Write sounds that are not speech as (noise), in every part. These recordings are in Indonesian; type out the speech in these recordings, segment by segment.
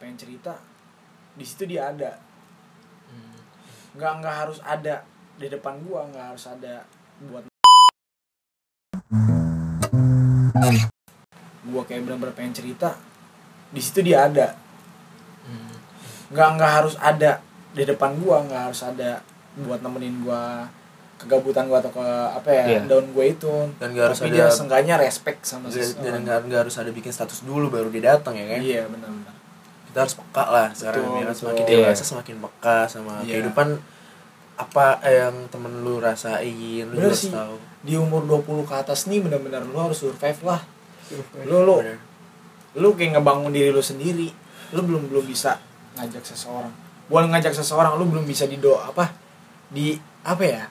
pengen cerita di situ dia ada Hmm. nggak nggak harus ada di depan gua nggak harus ada buat gua kayak benar-benar pengen cerita di situ dia ada Hmm. nggak nggak harus ada di depan gua nggak harus ada buat nemenin gua kegabutan gua atau ke apa ya Iya. daun gua itu Dan nggak harus tapi ada- dia seenggaknya respect sama dan seseorang nggak nggak harus ada bikin status dulu baru dia datang ya kan iya benar-benar kita harus peka lah sekarang Betul, ya kan? betul. semakin Iya. dewasa semakin peka sama Iya. kehidupan apa yang temen lu rasain lu Bener sih. tahu di umur 20 ke atas nih benar-benar lu harus survive lah lu lu Bener. lu kayak ngebangun diri lu sendiri lu belum belum bisa ngajak seseorang bukan ngajak seseorang lu belum bisa di do apa di apa ya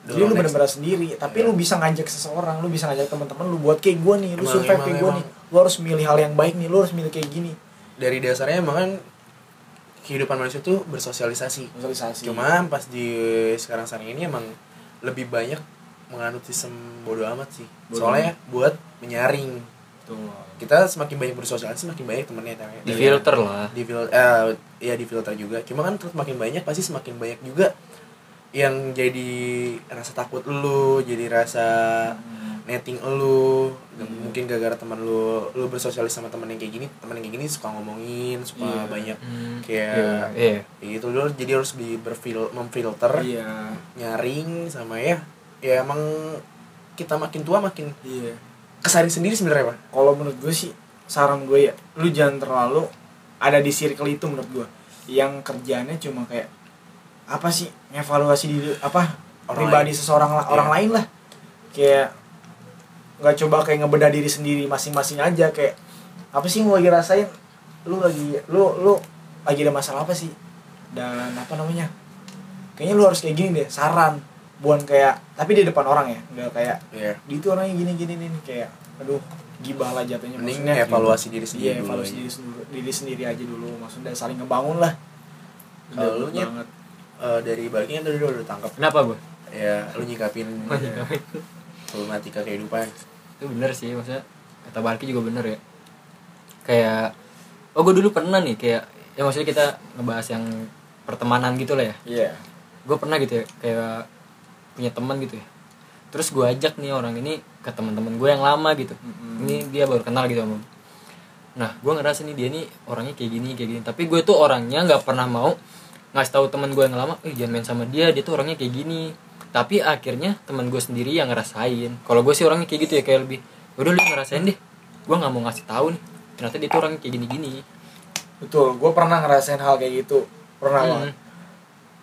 jadi Dorong lu benar-benar sendiri tapi Iya. lu bisa ngajak seseorang lu bisa ngajak teman-teman lu buat kayak gua nih lu Emang- survive emang- kayak emang. nih lu harus milih hal yang baik nih lu harus milih kayak gini dari dasarnya emang kan kehidupan manusia tuh bersosialisasi. Sosialisasi cuma pas di sekarang sekarang ini emang lebih banyak menganut sistem bodoh amat sih. Bodo soalnya buat menyaring. Tuh kita semakin banyak bersosialisasi semakin banyak temennya di filter lah. Di filter eh, ya di filter juga. Cuma kan terus makin banyak pasti semakin banyak juga yang jadi rasa takut lu jadi rasa netting lu Hmm. mungkin gara-gara teman lu lu bersosialis sama temen yang kayak gini temen yang kayak gini suka ngomongin suka Iya. banyak Hmm. kayak iya kayak gitu dulu jadi harus di berfil memfilter iya nyaring sama ya ya emang kita makin tua makin iya kesaring sendiri sebenarnya pak kalau menurut gue sih saran gue ya lu jangan terlalu ada di circle itu menurut gue yang kerjanya cuma kayak apa sih evaluasi diri apa Orang pribadi lain. seseorang lah orang Iya. lain lah kayak nggak coba kayak ngebedah diri sendiri masing-masing aja kayak apa sih yang lu lagi rasain? Lu lagi lu lu lagi ada masalah apa sih? Dan apa namanya? Kayaknya lu harus kayak gini deh saran. Bukan kayak tapi di depan orang ya nggak kayak ya di itu orangnya gini gini nih kayak aduh gibah lah jatuhnya. Mending maksudnya evaluasi diri sendiri iya dulu evaluasi ya. diri sendiri, diri sendiri aja dulu. Maksudnya saling ngebangun lah. Kalau lu, Nyet? banget. Eh, dari baliknya tadi udah, udah tangkap kenapa gue ya lu nyikapin nyikapin. problematika kehidupan itu bener sih maksudnya kata Barki juga bener ya. Kayak oh gue dulu pernah nih kayak ya maksudnya kita ngebahas yang pertemanan gitu lah ya. Iya. Gue pernah gitu ya kayak punya teman gitu ya. Terus gue ajak nih orang ini ke teman-teman gue yang lama gitu. Mm-mm. ini dia baru kenal gitu sama nah gue ngerasa nih dia nih orangnya kayak gini kayak gini. Tapi gue tuh orangnya nggak pernah mau ngasih tahu teman gue yang lama eh jangan main sama dia dia tuh orangnya kayak gini tapi akhirnya teman gue sendiri yang ngerasain. Kalau gue sih orangnya kayak gitu ya kayak lebih udah lu ngerasain deh. Gue nggak mau ngasih tahu nih. Ternyata dia tuh orangnya kayak gini gini betul gue pernah ngerasain hal kayak gitu. Pernah Hmm. banget.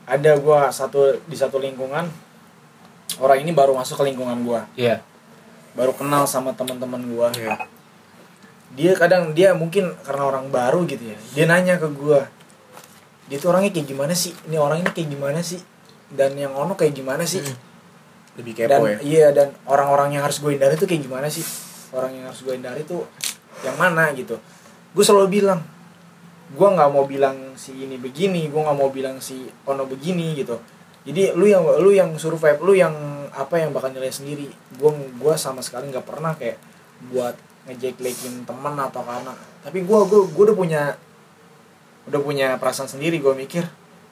Ada gue satu di satu lingkungan orang ini baru masuk ke lingkungan gue iya. Baru kenal sama teman-teman gue Iya. dia kadang dia mungkin karena orang baru gitu ya dia nanya ke gue dia tuh orangnya kayak gimana sih? Ini orang ini kayak gimana sih dan yang ono kayak gimana sih? Lebih dan kepo ya? iya dan orang-orang yang harus gue hindari tuh kayak gimana sih? Orang yang harus gue hindari tuh yang mana gitu? Gue selalu bilang gue nggak mau bilang si ini begini gue nggak mau bilang si ono begini gitu. Jadi lu yang lu yang survive lu yang apa yang bakal nilai sendiri. Gue gua sama sekali nggak pernah kayak buat ngejeklekin teman atau karena. Tapi gue gue gue udah punya udah punya perasaan sendiri gue mikir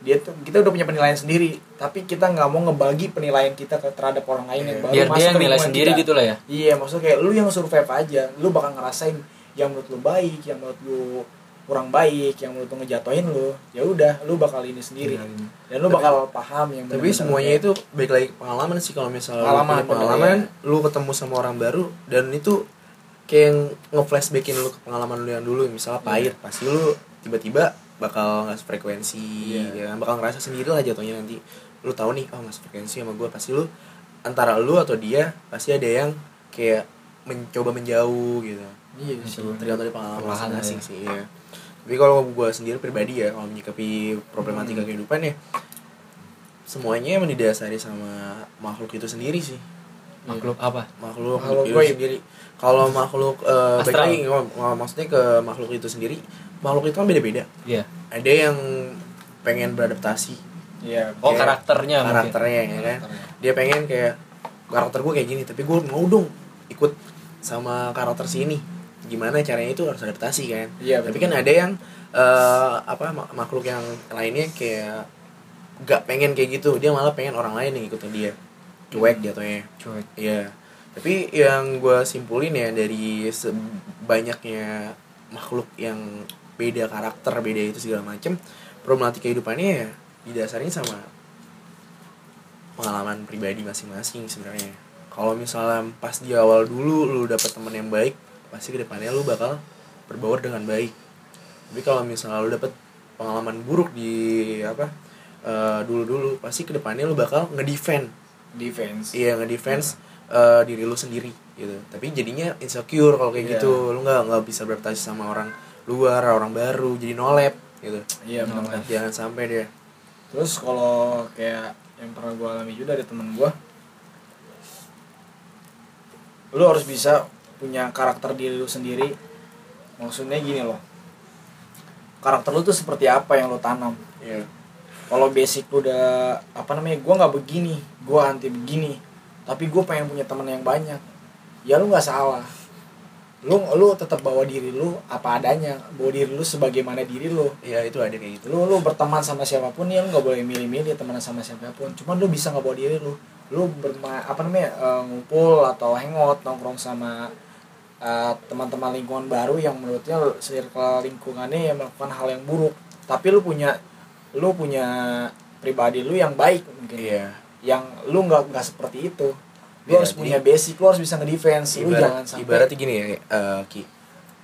dia tuh kita udah punya penilaian sendiri tapi kita nggak mau ngebagi penilaian kita ke terhadap orang lain yang baru biar masuk dia yang nilai sendiri kita. gitu lah ya. Iya maksudnya kayak lu yang survive aja lu bakal ngerasain yang menurut lu baik yang menurut lu kurang baik yang menurut lu ngejatuhin lu ya udah lu bakal ini sendiri. Dan lu Tapi- bakal paham yang tapi semuanya itu baik lagi pengalaman sih kalau misalnya lu Pengalaman, punya pengalaman bener, lu ketemu sama orang baru dan itu kayak yang nge-flashbackin lu ke pengalaman lu yang dulu misalnya Iya. pahit pasti lu tiba-tiba bakal nggak frekuensi Iya. ya kan? bakal ngerasa sendiri lah jatuhnya nanti lu tahu nih oh nggak frekuensi sama gue pasti lu antara lu atau dia pasti ada yang kayak mencoba menjauh gitu iya sih tergantung dari pengalaman masing-masing ya. sih iya. tapi kalau gue sendiri pribadi ya kalau menyikapi problematika Hmm. kehidupan ya semuanya emang didasari sama makhluk itu sendiri sih makhluk apa makhluk, Makhluk itu gaib. sendiri kalau makhluk eh baik lagi maksudnya ke makhluk itu sendiri makhluk itu kan beda-beda. Iya. Ada yang pengen beradaptasi. Iya oh Kayak karakternya mungkin. karakternya ya kan? Dia pengen kayak karakter gue kayak gini tapi gue mau dong ikut sama karakter si ini. Gimana caranya itu harus adaptasi kan? Iya, tapi betul. kan ada yang eh, apa mak- makhluk yang lainnya kayak gak pengen kayak gitu. Dia malah pengen orang lain yang ikutin dia. Cuek jatuhnya cuek. Iya. Tapi yang gue simpulin ya dari sebanyaknya makhluk yang beda karakter, beda itu segala macem, problematika kehidupannya ya didasarnya sama pengalaman pribadi masing-masing sebenarnya. Kalau misalnya pas di awal dulu lu dapet teman yang baik, pasti ke depannya lu bakal berbaur dengan baik. Tapi kalau misalnya lu dapet pengalaman buruk di apa eh, dulu-dulu, pasti ke depannya lu bakal ngedefend defense iya ngedefense eh, diri lu sendiri gitu tapi jadinya insecure kalau kayak Iya. gitu lu nggak nggak bisa beradaptasi sama orang luar orang baru jadi nolep gitu. Iya benar jangan sampai deh terus kalau kayak yang pernah gue alami juga dari temen gue lu harus bisa punya karakter diri lu sendiri. Maksudnya gini loh karakter lu tuh seperti apa yang lu tanam? Iya. Kalau basic lu udah apa namanya gue nggak begini gue anti begini tapi gue pengen punya teman yang banyak ya lu nggak salah lu lu tetap bawa diri lu apa adanya bawa diri lu sebagaimana diri lu. Iya itu ada kayak gitu. Lu lu berteman sama siapa pun ya lu nggak boleh milih-milih teman sama siapa pun. Cuman lu bisa nggak bawa diri lu. Lu berma apa namanya eh, ngumpul atau hangout nongkrong sama eh, teman-teman lingkungan baru yang menurutnya circle lingkungannya yang melakukan hal yang buruk. Tapi lu punya lu punya pribadi lu yang baik mungkin. Iya. Yang lu nggak nggak seperti itu lu harus punya basic lu harus bisa ngedefense lu jangan ibarat sampai ibaratnya gini ya eh, ki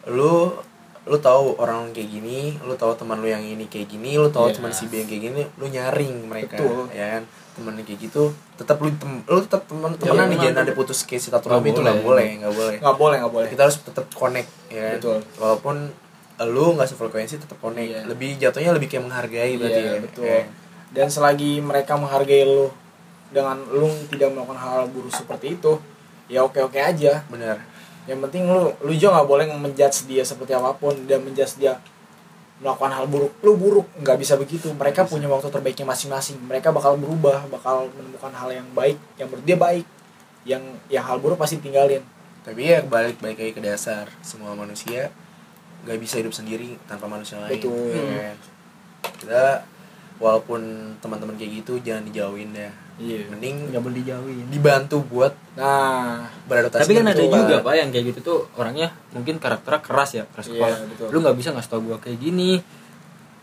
lu lu tahu orang kayak gini lu tahu teman lu yang ini kayak gini lu tahu Iya. teman si B yang kayak gini lu nyaring mereka Betul. ya kan teman yang kayak gitu tetap lu tem lu tetap teman Iya, temenan nih memang. jangan ada putus kayak silaturahmi itu nggak boleh. nggak boleh nggak boleh nggak boleh kita harus tetap connect ya kan? Betul. walaupun lu nggak sefrekuensi tetap connect Iya. lebih jatuhnya lebih kayak menghargai berarti Iya, ya betul. Ya. Dan selagi mereka menghargai lu dengan lu tidak melakukan hal buruk seperti itu, ya oke-oke aja. benar Yang penting lu lu juga nggak boleh menjudge dia seperti apa pun dan menjudge dia melakukan hal buruk. Lu buruk, nggak bisa begitu. Mereka punya waktu terbaiknya masing-masing. Mereka bakal berubah, bakal menemukan hal yang baik, yang menurut dia baik. Yang yang hal buruk pasti tinggalin. tapi ya balik balik lagi ke dasar semua manusia nggak bisa hidup sendiri tanpa manusia lain Betul. ya kan? kita walaupun teman-teman kayak gitu jangan dijauhin deh Iya. mending nggak boleh dijauhin dibantu buat Nah, beradaptasi tapi kan ada betul. juga pak yang kayak gitu tuh orangnya mungkin karakternya keras ya keras Iya, kepala betul. lu nggak bisa ngasih tau gua kayak gini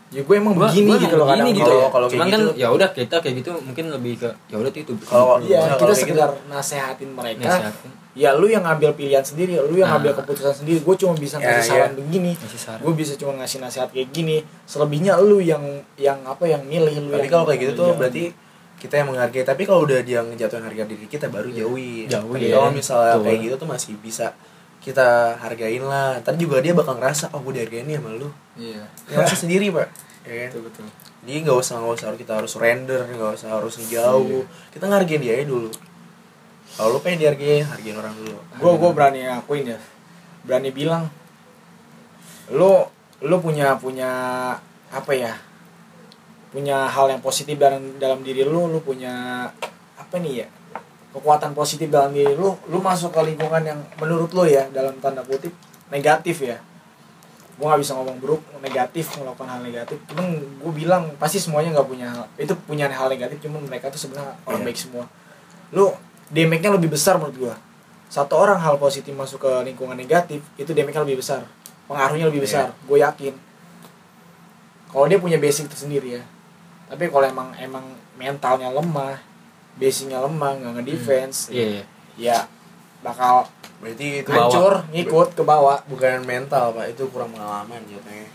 ya gue emang Gua- begini gua gitu loh kadang. gitu Kalau- ya. kalau kayak cuman kan gitu- ya udah kita kayak gitu mungkin lebih ke ya udah itu Kalau- Kalau kita gitu- sekedar nasehatin mereka. nasihatin ya lu yang ngambil pilihan sendiri lu yang Nah. ngambil keputusan sendiri gue cuma bisa Ya, ngasih saran ya. begini ngasih gue bisa cuma ngasih nasihat kayak gini selebihnya lu yang yang apa yang milih lu tapi kalau kayak gitu tuh berarti kita yang menghargai tapi kalau udah dia ngejatuhin harga diri kita baru jauhi Jauhi, ya. kalau misalnya kayak gitu tuh masih bisa kita hargain lah. Ntar juga dia bakal ngerasa oh gue dihargain nih sama lu. Iya. Ngerasa (laughs) sendiri pak. Ya kan? betul betul. Jadi nggak usah nggak usah kita harus surrender nggak usah harus ngejauh. Kita ngargain dia aja dulu. Kalau lu pengen dihargain hargain orang dulu. Gue gue berani ngakuin ya berani bilang lu lu punya punya apa ya punya hal yang positif dalam dalam diri lu lu punya apa nih ya kekuatan positif dalam diri lu lu masuk ke lingkungan yang menurut lu ya dalam tanda kutip negatif ya. Gue nggak bisa ngomong buruk negatif melakukan hal negatif. Cuman gue bilang pasti semuanya nggak punya hal itu punya hal negatif cuman mereka tuh sebenarnya orang Iya. baik semua. Lu damage-nya lebih besar menurut gue satu orang hal positif masuk ke lingkungan negatif itu damage-nya lebih besar. Pengaruhnya lebih Iya. besar gue yakin. Kalau dia punya basic tersendiri ya. Tapi kalau emang emang mentalnya lemah basicnya lemah nggak ngedefense. Iya iya. Ya bakal berarti itu hancur ngikut ke bawah. Bukan mental pak. Itu kurang pengalaman jatuhnya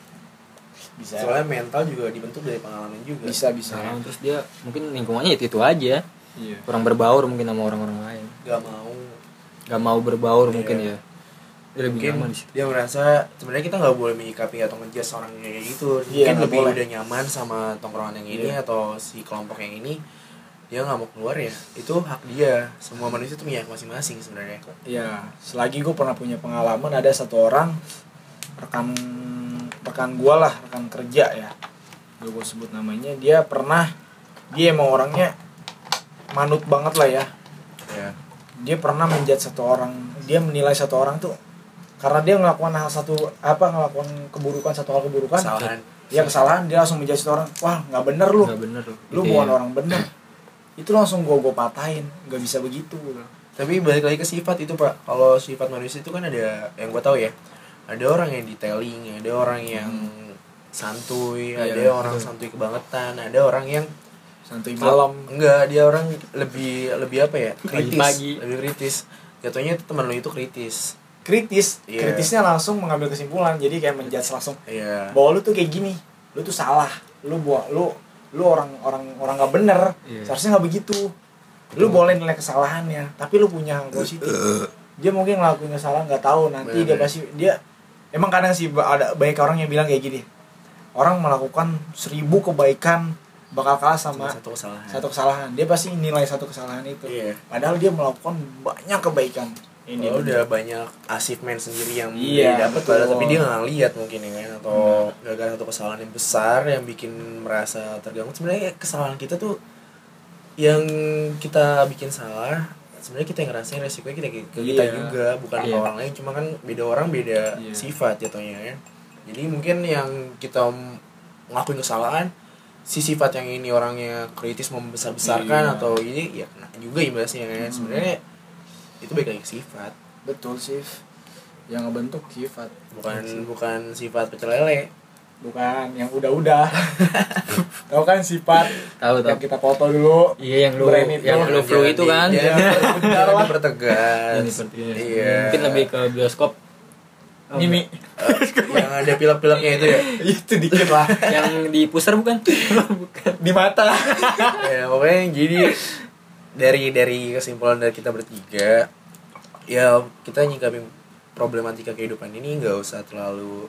bisa. Soalnya mental juga dibentuk dari pengalaman juga. Bisa bisa. Nah, terus dia mungkin lingkungannya itu itu aja. Iya. Kurang berbaur mungkin sama orang-orang lain. Nggak mau. Nggak mau berbaur Iya. mungkin ya. Dia lebih mungkin nyaman dia merasa sebenarnya kita nggak boleh menyikapi atau ngejudge orang yang kayak gitu. Iya, mungkin lebih boleh. udah nyaman sama tongkrongan yang ini Iya. atau si kelompok yang ini dia nggak mau keluar ya itu hak dia. Semua manusia itu punya masing-masing sebenarnya. Ya selagi gue pernah punya pengalaman ada satu orang rekan rekan gue lah rekan kerja ya. Gue gue sebut namanya dia pernah dia emang orangnya manut banget lah ya. Ya dia pernah menjat satu orang dia menilai satu orang tuh karena dia ngelakukan hal satu apa ngelakukan keburukan satu hal keburukan kesalahan. ya kesalahan dia langsung menjudge orang wah nggak bener lu. Nggak bener lu. Lu Gitu bukan ya. orang bener itu langsung gue gue patahin. Nggak bisa begitu tapi balik lagi ke sifat itu pak. Kalau sifat manusia itu kan ada yang gue tahu ya. Ada orang yang detailing ada orang yang santuy Iya, ada orang betul. santuy kebangetan ada orang yang santuy malam enggak dia orang lebih lebih apa ya? Kritis. Pagi-pagi. lebih kritis. Jatuhnya teman lo itu kritis. Kritis. Iya. kritisnya langsung mengambil kesimpulan. Jadi kayak menjudge langsung. Iya. Bahwa lu tuh kayak gini. Lu tuh salah. Lu buat lu lu orang orang orang nggak bener. Iya. seharusnya nggak begitu. Lu boleh nilai kesalahannya tapi lu punya positif. Dia mungkin ngelakuin kesalahan nggak tahu nanti dia Bener. pasti dia emang kadang sih ada banyak orang yang bilang kayak gini. Orang melakukan seribu kebaikan bakal kalah sama satu kesalahan. satu kesalahan. Dia pasti nilai satu kesalahan itu. Iya. Padahal dia melakukan banyak kebaikan ini Oh, udah banyak achievement sendiri yang Iya, dia dapat padahal tapi dia nggak lihat mungkin ya atau gara-gara satu kesalahan yang besar yang bikin merasa terganggu. Sebenarnya kesalahan kita tuh yang kita bikin salah sebenarnya kita yang ngerasain resikonya kita kita Iya. juga bukan Iya. orang lain. Cuma kan beda orang beda Iya. sifat jatuhnya ya. Jadi mungkin yang kita ngelakuin kesalahan si sifat yang ini orangnya kritis membesar-besarkan Iya. atau ini ya kena juga imbasnya kan. Sebenarnya itu baik lagi sifat. Betul sih yang ngebentuk sifat. Bukan bukan sifat pecel lele. Bukan yang udah-udah. (laughs) Tahu kan sifat? Tahu yang tahu. kita foto dulu. Iya yang lu itu. (laughs) yang lu flu itu kan? ya, Benar lah. dipertegas. Ini seperti ini. iya. Mungkin lebih ke bioskop. Oh, Mimi. (laughs) yang ada pilek-pileknya itu ya? Itu dikit lah. Yang di pusar bukan? Bukan. Di mata. Ya pokoknya jadi dari dari kesimpulan dari kita bertiga ya kita nyikapin problematika kehidupan ini nggak usah terlalu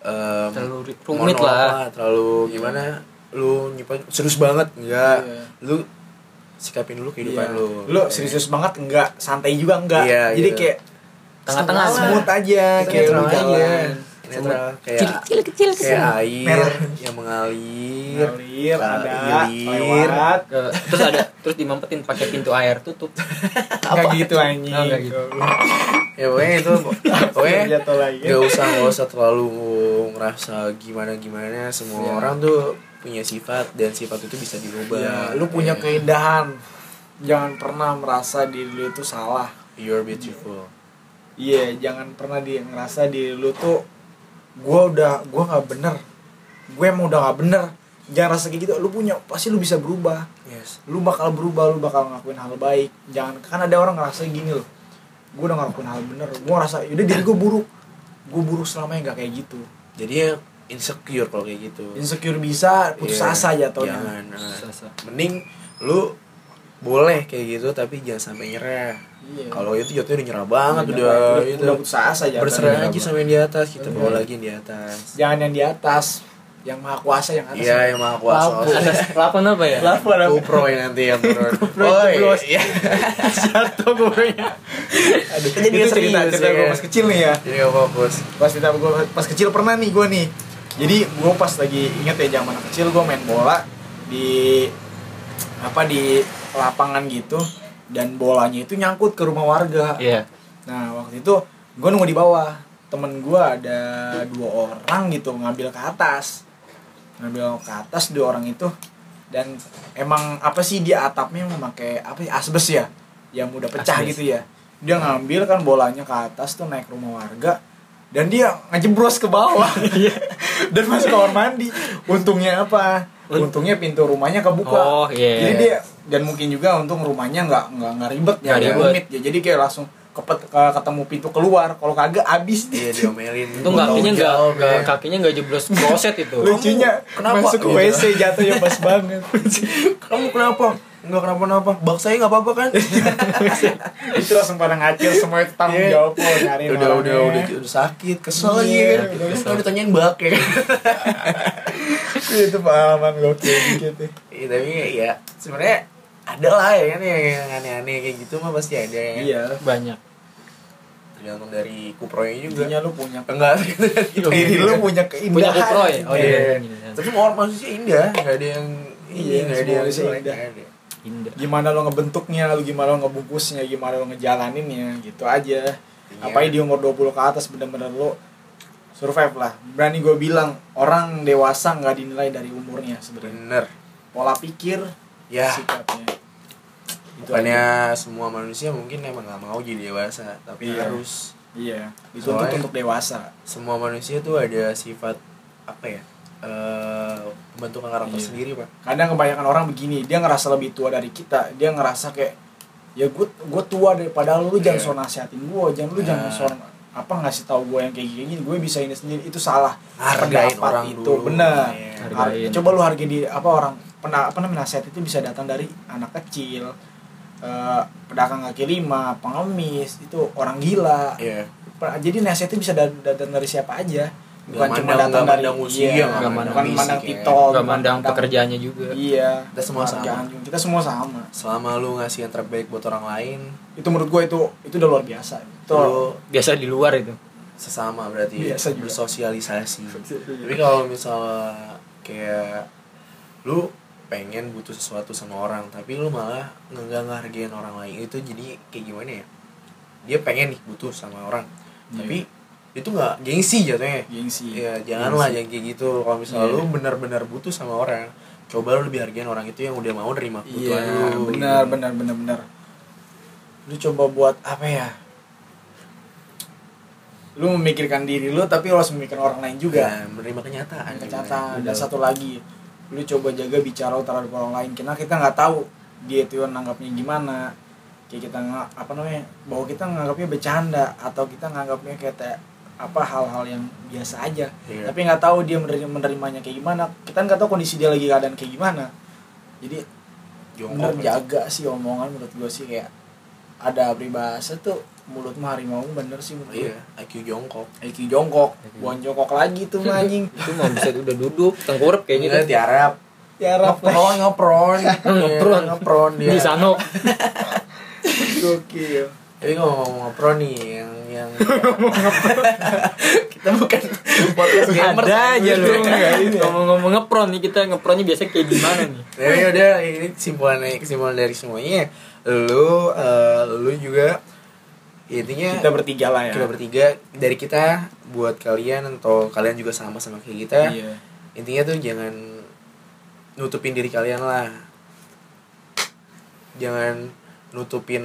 em, terlalu rumit monolog lah terlalu gimana lu nyimpan serius banget enggak Iya. lu sikapin dulu kehidupan Iya. lu lu serius banget enggak santai juga enggak Iya, jadi gitu. kayak Tengah-tengah lah. smooth aja kayak lu jalan netral kayak kecil kecil kecil kayak air Merah. yang mengalir ngalir Nah, ada ilir. lewat Ke- terus ada terus dimampetin pakai pintu air tutup (laughs) nggak gitu anjing Oh, nggak gitu. ya pokoknya itu (laughs) pokoknya jatuh lagi nggak usah nggak usah terlalu ngerasa gimana gimana semua Iya. orang tuh punya sifat dan sifat itu bisa dirubah ya lu punya Ya. keindahan jangan pernah merasa diri lu itu salah you're beautiful Iya, jangan pernah dia ngerasa diri lu tuh gua udah gua nggak bener. Gue emang udah nggak bener. Jangan rasa kayak gitu. Lu punya pasti lu bisa berubah. yes Lu bakal berubah, lu bakal ngelakuin hal baik. Jangan kan ada orang ngerasa gini loh. Gue udah ngelakuin hal bener. Gue ngerasa yaudah diri gue buruk. Gue buruk selamanya nggak kayak gitu. jadi ya insecure kalau kayak gitu Insecure bisa putus Iya, asa jatuhnya. jangan nah. Sasa. mending lu boleh kayak gitu tapi jangan sampai nyerah Iya. kalau itu jatuhnya udah nyerah banget Udah, udah, udah, itu udah putus asa jatuhnya. berserah aja sama yang di atas kita Iya. bawa lagi yang di atas Jangan yang di atas, yang maha kuasa yang atas. iya yang maha kuasa. Atas lapon apa ya? Lapu ada GoPro yang nanti yang turun. (laughs) Oh iya. (laughs) Jatuh gue Aduh, Jadi itu cerita cerita ya. gue pas kecil nih ya. jadi gak fokus. Pas cerita gue pas kecil pernah nih gue nih. Jadi gue pas lagi inget ya zaman kecil gue main bola di apa di lapangan gitu. Dan bolanya itu nyangkut ke rumah warga. iya. Nah waktu itu gue nunggu di bawah. Temen gue ada dua orang gitu ngambil ke atas, ngambil ke atas dua orang itu dan emang apa sih dia atapnya memakai apa sih asbes ya yang udah pecah Asbes. gitu ya. Dia ngambil kan bolanya ke atas tuh naik rumah warga dan dia ngejeblos ke bawah (laughs) dan masuk kamar mandi. Untungnya apa? Untungnya pintu rumahnya kebuka. Oh, iya. Jadi dia dan mungkin juga untung rumahnya nggak nggak ribet ya, Nggak rumit ya. Jadi kayak langsung ketemu pintu keluar. Kalau kagak abis iya diomelin itu kakinya nggak Jauh, nggak ya. kakinya nggak jeblos kloset itu (laughs) lucunya kenapa? masuk ke Gitu. WC jatuhnya pas banget. (laughs) kamu kenapa nggak kenapa-napa bak saya nggak apa-apa kan (laughs) itu langsung pada ngacir semua itu tanggung Iya. jawab lo nyari udah udah udah udah sakit kesel lagi Iya, kan udah Terus kalau ditanyain bak ya kan itu pengalaman gokil gitu. Iya, tapi ya sebenarnya ada lah ya kan yang yang aneh-aneh kayak gitu mah pasti ada ya kan? Iya. banyak tergantung dari kupronya juga Intinya lu punya enggak (laughs) gitu diri lu punya punya keindahan. kupro ya oh Iya. iya iya. tapi semua orang manusia indah nggak ada yang Iya, iya nggak ada yang indah. indah Gimana lo ngebentuknya, lu gimana lo ngebungkusnya, gimana lo ngejalaninnya gitu aja. Intinya- apalagi di umur 20 ke atas bener-bener lo survive lah berani gue bilang orang dewasa nggak dinilai dari umurnya sebenarnya bener pola pikir ya sikapnya itu aja. bukannya semua manusia mungkin emang nggak mau jadi dewasa tapi Iya. harus iya dituntut Soalnya- untuk dewasa semua manusia tuh ada sifat apa ya eh pembentukan karakter Iya. sendiri pak kadang kebanyakan orang begini dia ngerasa lebih tua dari kita dia ngerasa kayak ya gue gue tua daripada lu lu jangan Iya. so nasihatin gue jangan lu jangan Nah. so apa ngasih tahu gue yang kayak gini gue bisa ini sendiri itu salah Hargain Pendapat orang itu dulu. benar. Har- Hargain. coba lu hargai di apa orang pena, apa namanya nasihat itu bisa datang dari anak kecil eh, pedagang kaki lima pengemis itu orang gila. Iya. Pe- jadi nasihat itu bisa da- datang dari siapa aja. Bukan Nggak cuma mandang- datang dari usia, iya, bukan mandang bukan mandang ya. tito Gak bukan mandang pekerjaannya juga. Iya. Kita semua sama. juga. kita semua sama. Selama lu ngasih yang terbaik buat orang lain. Itu menurut gue itu itu udah luar biasa. Itu lu biasa di luar itu. sesama berarti. Biasa juga. bersosialisasi. Tapi kalau misalnya kayak lu pengen butuh sesuatu sama orang tapi lu malah nggak ngehargain orang lain. Itu jadi kayak gimana ya? Dia pengen nih butuh sama orang Iya. tapi itu nggak gengsi jatuhnya. Gengsi. Ya janganlah Gengsi. jangan kayak gitu. Kalau misalnya Iya. lu benar-benar butuh sama orang coba lu lebih hargain orang itu yang udah mau nerima iya kebutuhan lu benar benar benar benar. Lu coba buat apa ya? Lu memikirkan diri lu tapi lu harus memikirkan orang lain juga. Ya, menerima kenyataan. Kenyataan juga. dan satu lagi lu coba jaga bicara lu terhadap orang lain. Karena kita nggak tahu dia itu nanggapnya gimana. Kayak kita nggak apa namanya bahwa kita nganggapnya bercanda atau kita nganggapnya kayak apa hal-hal yang biasa aja. Iya. tapi nggak tahu dia menerima menerimanya kayak gimana. Kita nggak tahu kondisi dia lagi keadaan kayak gimana. Jadi bener Jongkok jaga sih omongan menurut gue sih kayak ada peribahasa tuh mulut mah harimau bener sih menurut gue iya IQ jongkok. IQ jongkok bukan jongkok lagi tuh mah, anjing. (laughs) Itu mau bisa udah duduk tengkurap kayak gitu Enggak, tiarap. Tiarap ngepron (laughs) ngepron. Ngepron. Iya, ngepron dia di sano. (laughs) Gokil. Tapi kalau ngomong ngepron nih yang yang kita bukan podcast gamer ada aja lu. Enggak, ini ya. ngomong-ngomong ngepron nih kita ngepronnya biasa kayak gimana nih? Ya udah ini kesimpulan kesimpulan dari semuanya lu eh, lu juga intinya kita bertiga lah ya. kita bertiga. Dari kita buat kalian atau kalian juga sama sama kayak kita iya. intinya tuh jangan nutupin diri kalian lah. Jangan nutupin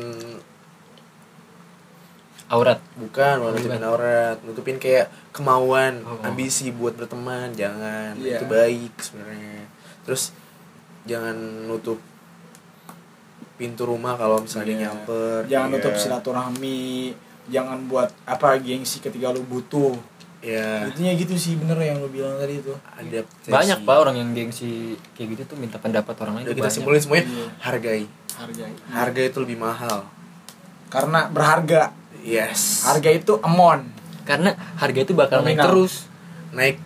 aurat. Bukan bukan. nutupin aurat. Nutupin kayak kemauan Oh. ambisi buat berteman. Jangan. Iya. itu baik sebenarnya. Terus jangan nutup pintu rumah kalau misalnya Iya. nyamper. Jangan Iya. nutup silaturahmi jangan buat apa gengsi ketika lu butuh. Ya intinya gitu sih bener yang lu bilang tadi itu ada banyak pak orang yang gengsi kayak gitu tuh minta pendapat orang lain udah kita simpulin semuanya Iya. hargai. Harga harga itu lebih mahal. Karena berharga. Yes. Harga itu amon. Karena harga itu bakal naik terus. Naik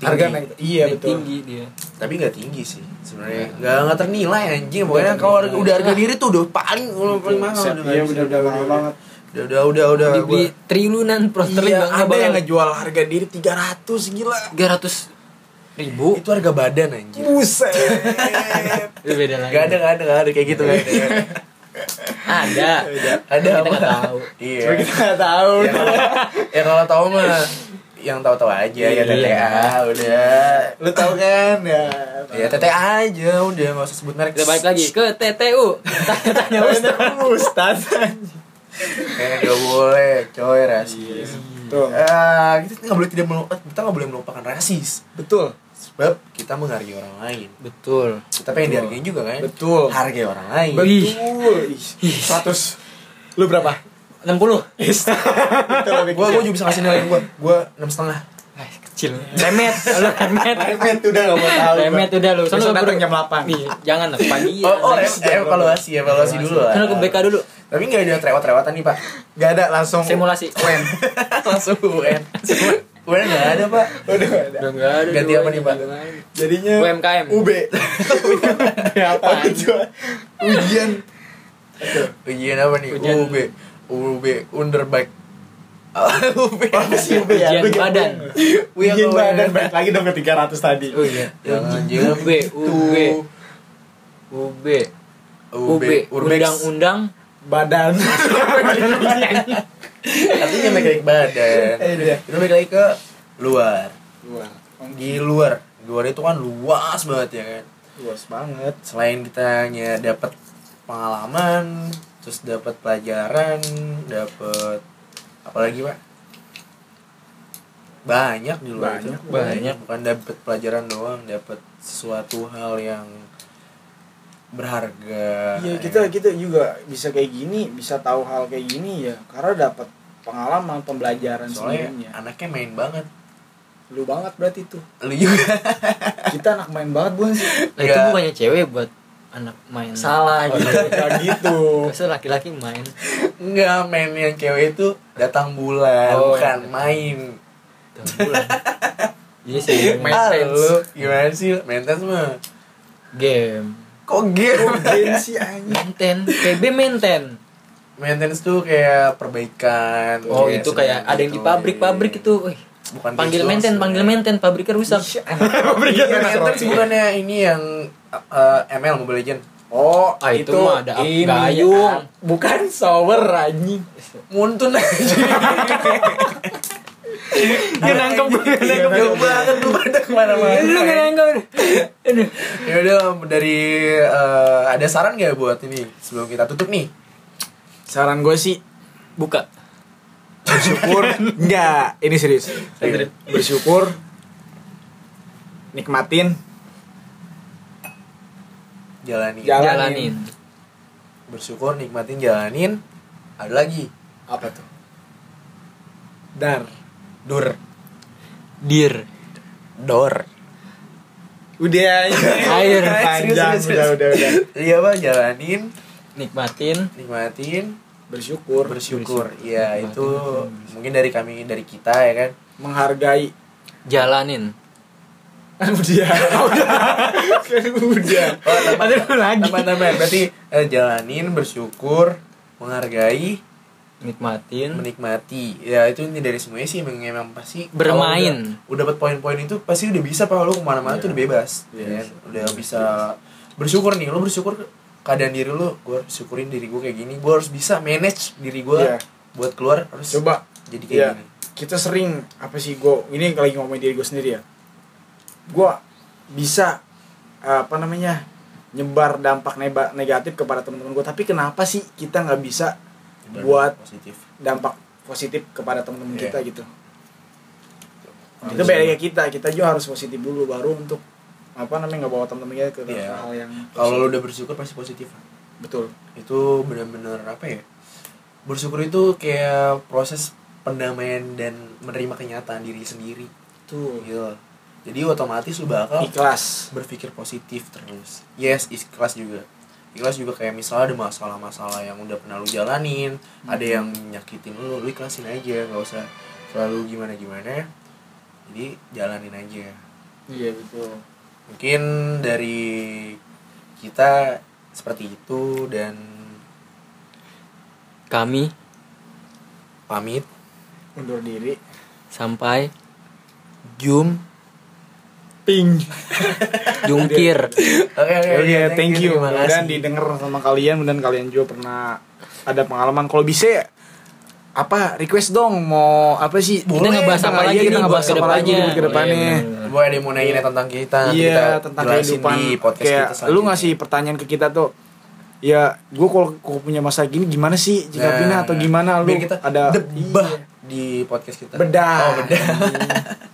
tinggi. harga naik iya naik betul. tinggi dia tapi nggak tinggi sih sebenarnya. Nggak nggak ternilai anjing. Pokoknya kalau harga- udah harga diri tuh udah paling udah paling mahal. Udah iya udah udah mahal banget. Udah udah udah udah. Dibeli gua- triliunan prosterling iya ada yang ngejual harga diri 300 gila. tiga ratus ribu? Itu harga badan anjir buset. (laughs) Itu beda lagi. Gak ada, gak ada, gak ada. Kayak gitu gak ada. ada. Ada kita nggak tahu. Iya. Kita nggak tahu. Ya kalau, ya kalau tahu mah yang tahu-tahu aja ya Iya. TTA udah. lu tahu kan ya Ya TTA aja udah nggak usah sebut merek. kita balik lagi ke TTU tanya-tanya Ustaz. Ustaz Eh gak boleh, coy rasis. tuh Ah, kita nggak boleh tidak melu- kita nggak boleh melupakan rasis. betul Sebab kita menghargai orang lain. betul Kita pengen dihargai juga kan? Betul. Hargai orang lain. betul Ih, 100 lu berapa 60 itu lebih Gua gua juga bisa ngasih nilai. Gua. Gua enam setengah. Ah, kecil. Remet. Lu remet. Remet udah gak mau tahu. Remet udah lu. Lu datang baru- jam 8 Ih, jangan lah pagi Oh, oh em- evaluasi, evaluasi dulu lah. Ke BK dulu. Tapi nggak ada trewat-trewatan nih pak. gak ada langsung simulasi. UN (laughs) Langsung UN. UN nggak ada pak. udah gak ada. Ada. Ganti apa nih, Pak? jadinya UMKM UB apa (laughs) ujian. Ujian apa nih? UB. UB Underbike. (laughs) UB. apa sih UB ya? Ujian badan. Ujian badan Wih? balik lagi dong ke 300 tadi. Oh iya. Jangan UB UB UB UB undang-undang. Badan. Artinya balik lagi ke badan. Iya. itu balik lagi ke luar. Luar. Di luar. Luar itu kan luas banget ya kan. Luas banget. Selain kita dapat pengalaman terus dapat pelajaran dapat apalagi pak? Banyak di luar itu. Banyak, banyak. bukan dapat pelajaran doang dapat sesuatu hal yang berharga. Iya ya kita kan? kita juga bisa kayak gini bisa tahu hal kayak gini ya karena dapat pengalaman pembelajaran soalnya sebelumnya anaknya main banget. Lu banget berarti tuh. Lu juga. Kita anak main banget bukan sih Lah itu bukannya cewek buat anak main salah gitu kayak gitu Masa laki-laki main Enggak, main yang cewek itu datang bulan, Oh. bukan main. Tuh, bulan. (laughs) Iya sih Main Ah, Maintenance. lu gimana sih? Maintenance mah. game Kok game? Gen sih (laughs) anjing mainten PB mainten Maintenance tuh kayak perbaikan. oh itu kayak ada yang di pabrik-pabrik itu Bukan panggil gitu maksudnya. panggil mainten pabriknya rusak Iya, (laughs) maintenance bukannya ini yang uh, ML Mobile Legend. oh Ah, itu itu, mah ada ini gayung. bukan shower anjing Muntun aja. (laughs) Gak nangkep gak nangkep Jauh banget lu pada ke mana-mana. Lu gak nangkep. Ya udah dari uh, ada saran gak buat ini sebelum kita tutup nih? saran gue sih Buka bersyukur (laughs) enggak ini serius Serius. bersyukur nikmatin Jalanin. Jalanin. Jalanin Bersyukur nikmatin jalanin. Ada lagi. Apa tuh? Dar. Dur. Dir. Dor. Udah Air. panjang. udah udah udah. Iya bang jalanin. Nikmatin. Nikmatin. Bersyukur. Bersyukur. Bersyukur. ya Nikmatin. itu mungkin dari kami dari kita ya kan? Menghargai. Jalanin kan udah udah kan udah oh tambah Ada lu lagi tambah tambah. Berarti eh, jalanin bersyukur menghargai Nikmatin menikmati. Ya itu ini dari semuanya sih emang, emang pasti Bermain. udah, udah dapat poin-poin itu pasti udah bisa pak. Lu ke mana-mana tuh udah bebas Iya. ya kan? udah bisa bersyukur nih. Lu bersyukur ke- keadaan diri lu gue harus syukurin diri gue kayak gini. Gue harus bisa manage diri gue Iya. buat keluar harus coba. jadi kayak Iya. gini. Kita sering apa sih gue ini lagi ngomongin diri gue sendiri ya gue bisa apa namanya nyebar dampak negatif kepada teman-teman gue tapi kenapa sih kita nggak bisa buat positif? dampak positif kepada teman-teman Iya. kita gitu? Itu beda kayak kita. Kita juga harus positif dulu baru untuk apa namanya nggak bawa teman-teman kita ke Iya. hal yang kalau lu udah bersyukur pasti positif. Betul. Itu benar-benar apa ya bersyukur itu kayak proses pendamaian dan menerima kenyataan diri sendiri. Tuh gitu jadi otomatis lu bakal ikhlas. berpikir positif terus. Yes ikhlas juga. Ikhlas juga kayak misalnya ada masalah-masalah yang udah pernah lu jalanin ada yang nyakitin lu lu ikhlasin aja nggak usah selalu gimana gimana jadi jalanin aja. Iya betul. Mungkin dari kita seperti itu dan Kami pamit. undur diri. Sampai jum ping jungkir (laughs) oke oke Oke, thank you. Dan didengar sama kalian dan kalian juga pernah ada pengalaman. Kalau bisa ya, apa request dong mau apa sih? Kita ngebahas apa lagi Iya, kita ngebahas apa lagi ke depannya. Oh, iya. Boleh ada yang mau nanya tentang kita Iya, kita tentang kehidupan. di podcast Kayak kita lu ngasih pertanyaan ke kita tuh. Ya, gue kalau punya masalah gini gimana sih jikapinnya atau gimana lu kita ada debah Iya. di podcast kita bedah. oh bedah (laughs)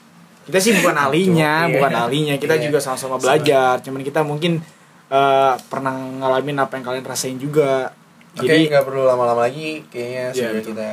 kita sih bukan ahlinya, bukan ahlinya. Kita Iya. juga sama-sama belajar. Cuman kita mungkin eh, pernah ngalamin apa yang kalian rasain juga. Oke, Jadi nggak perlu lama-lama lagi. Kayaknya Iya, sudah kita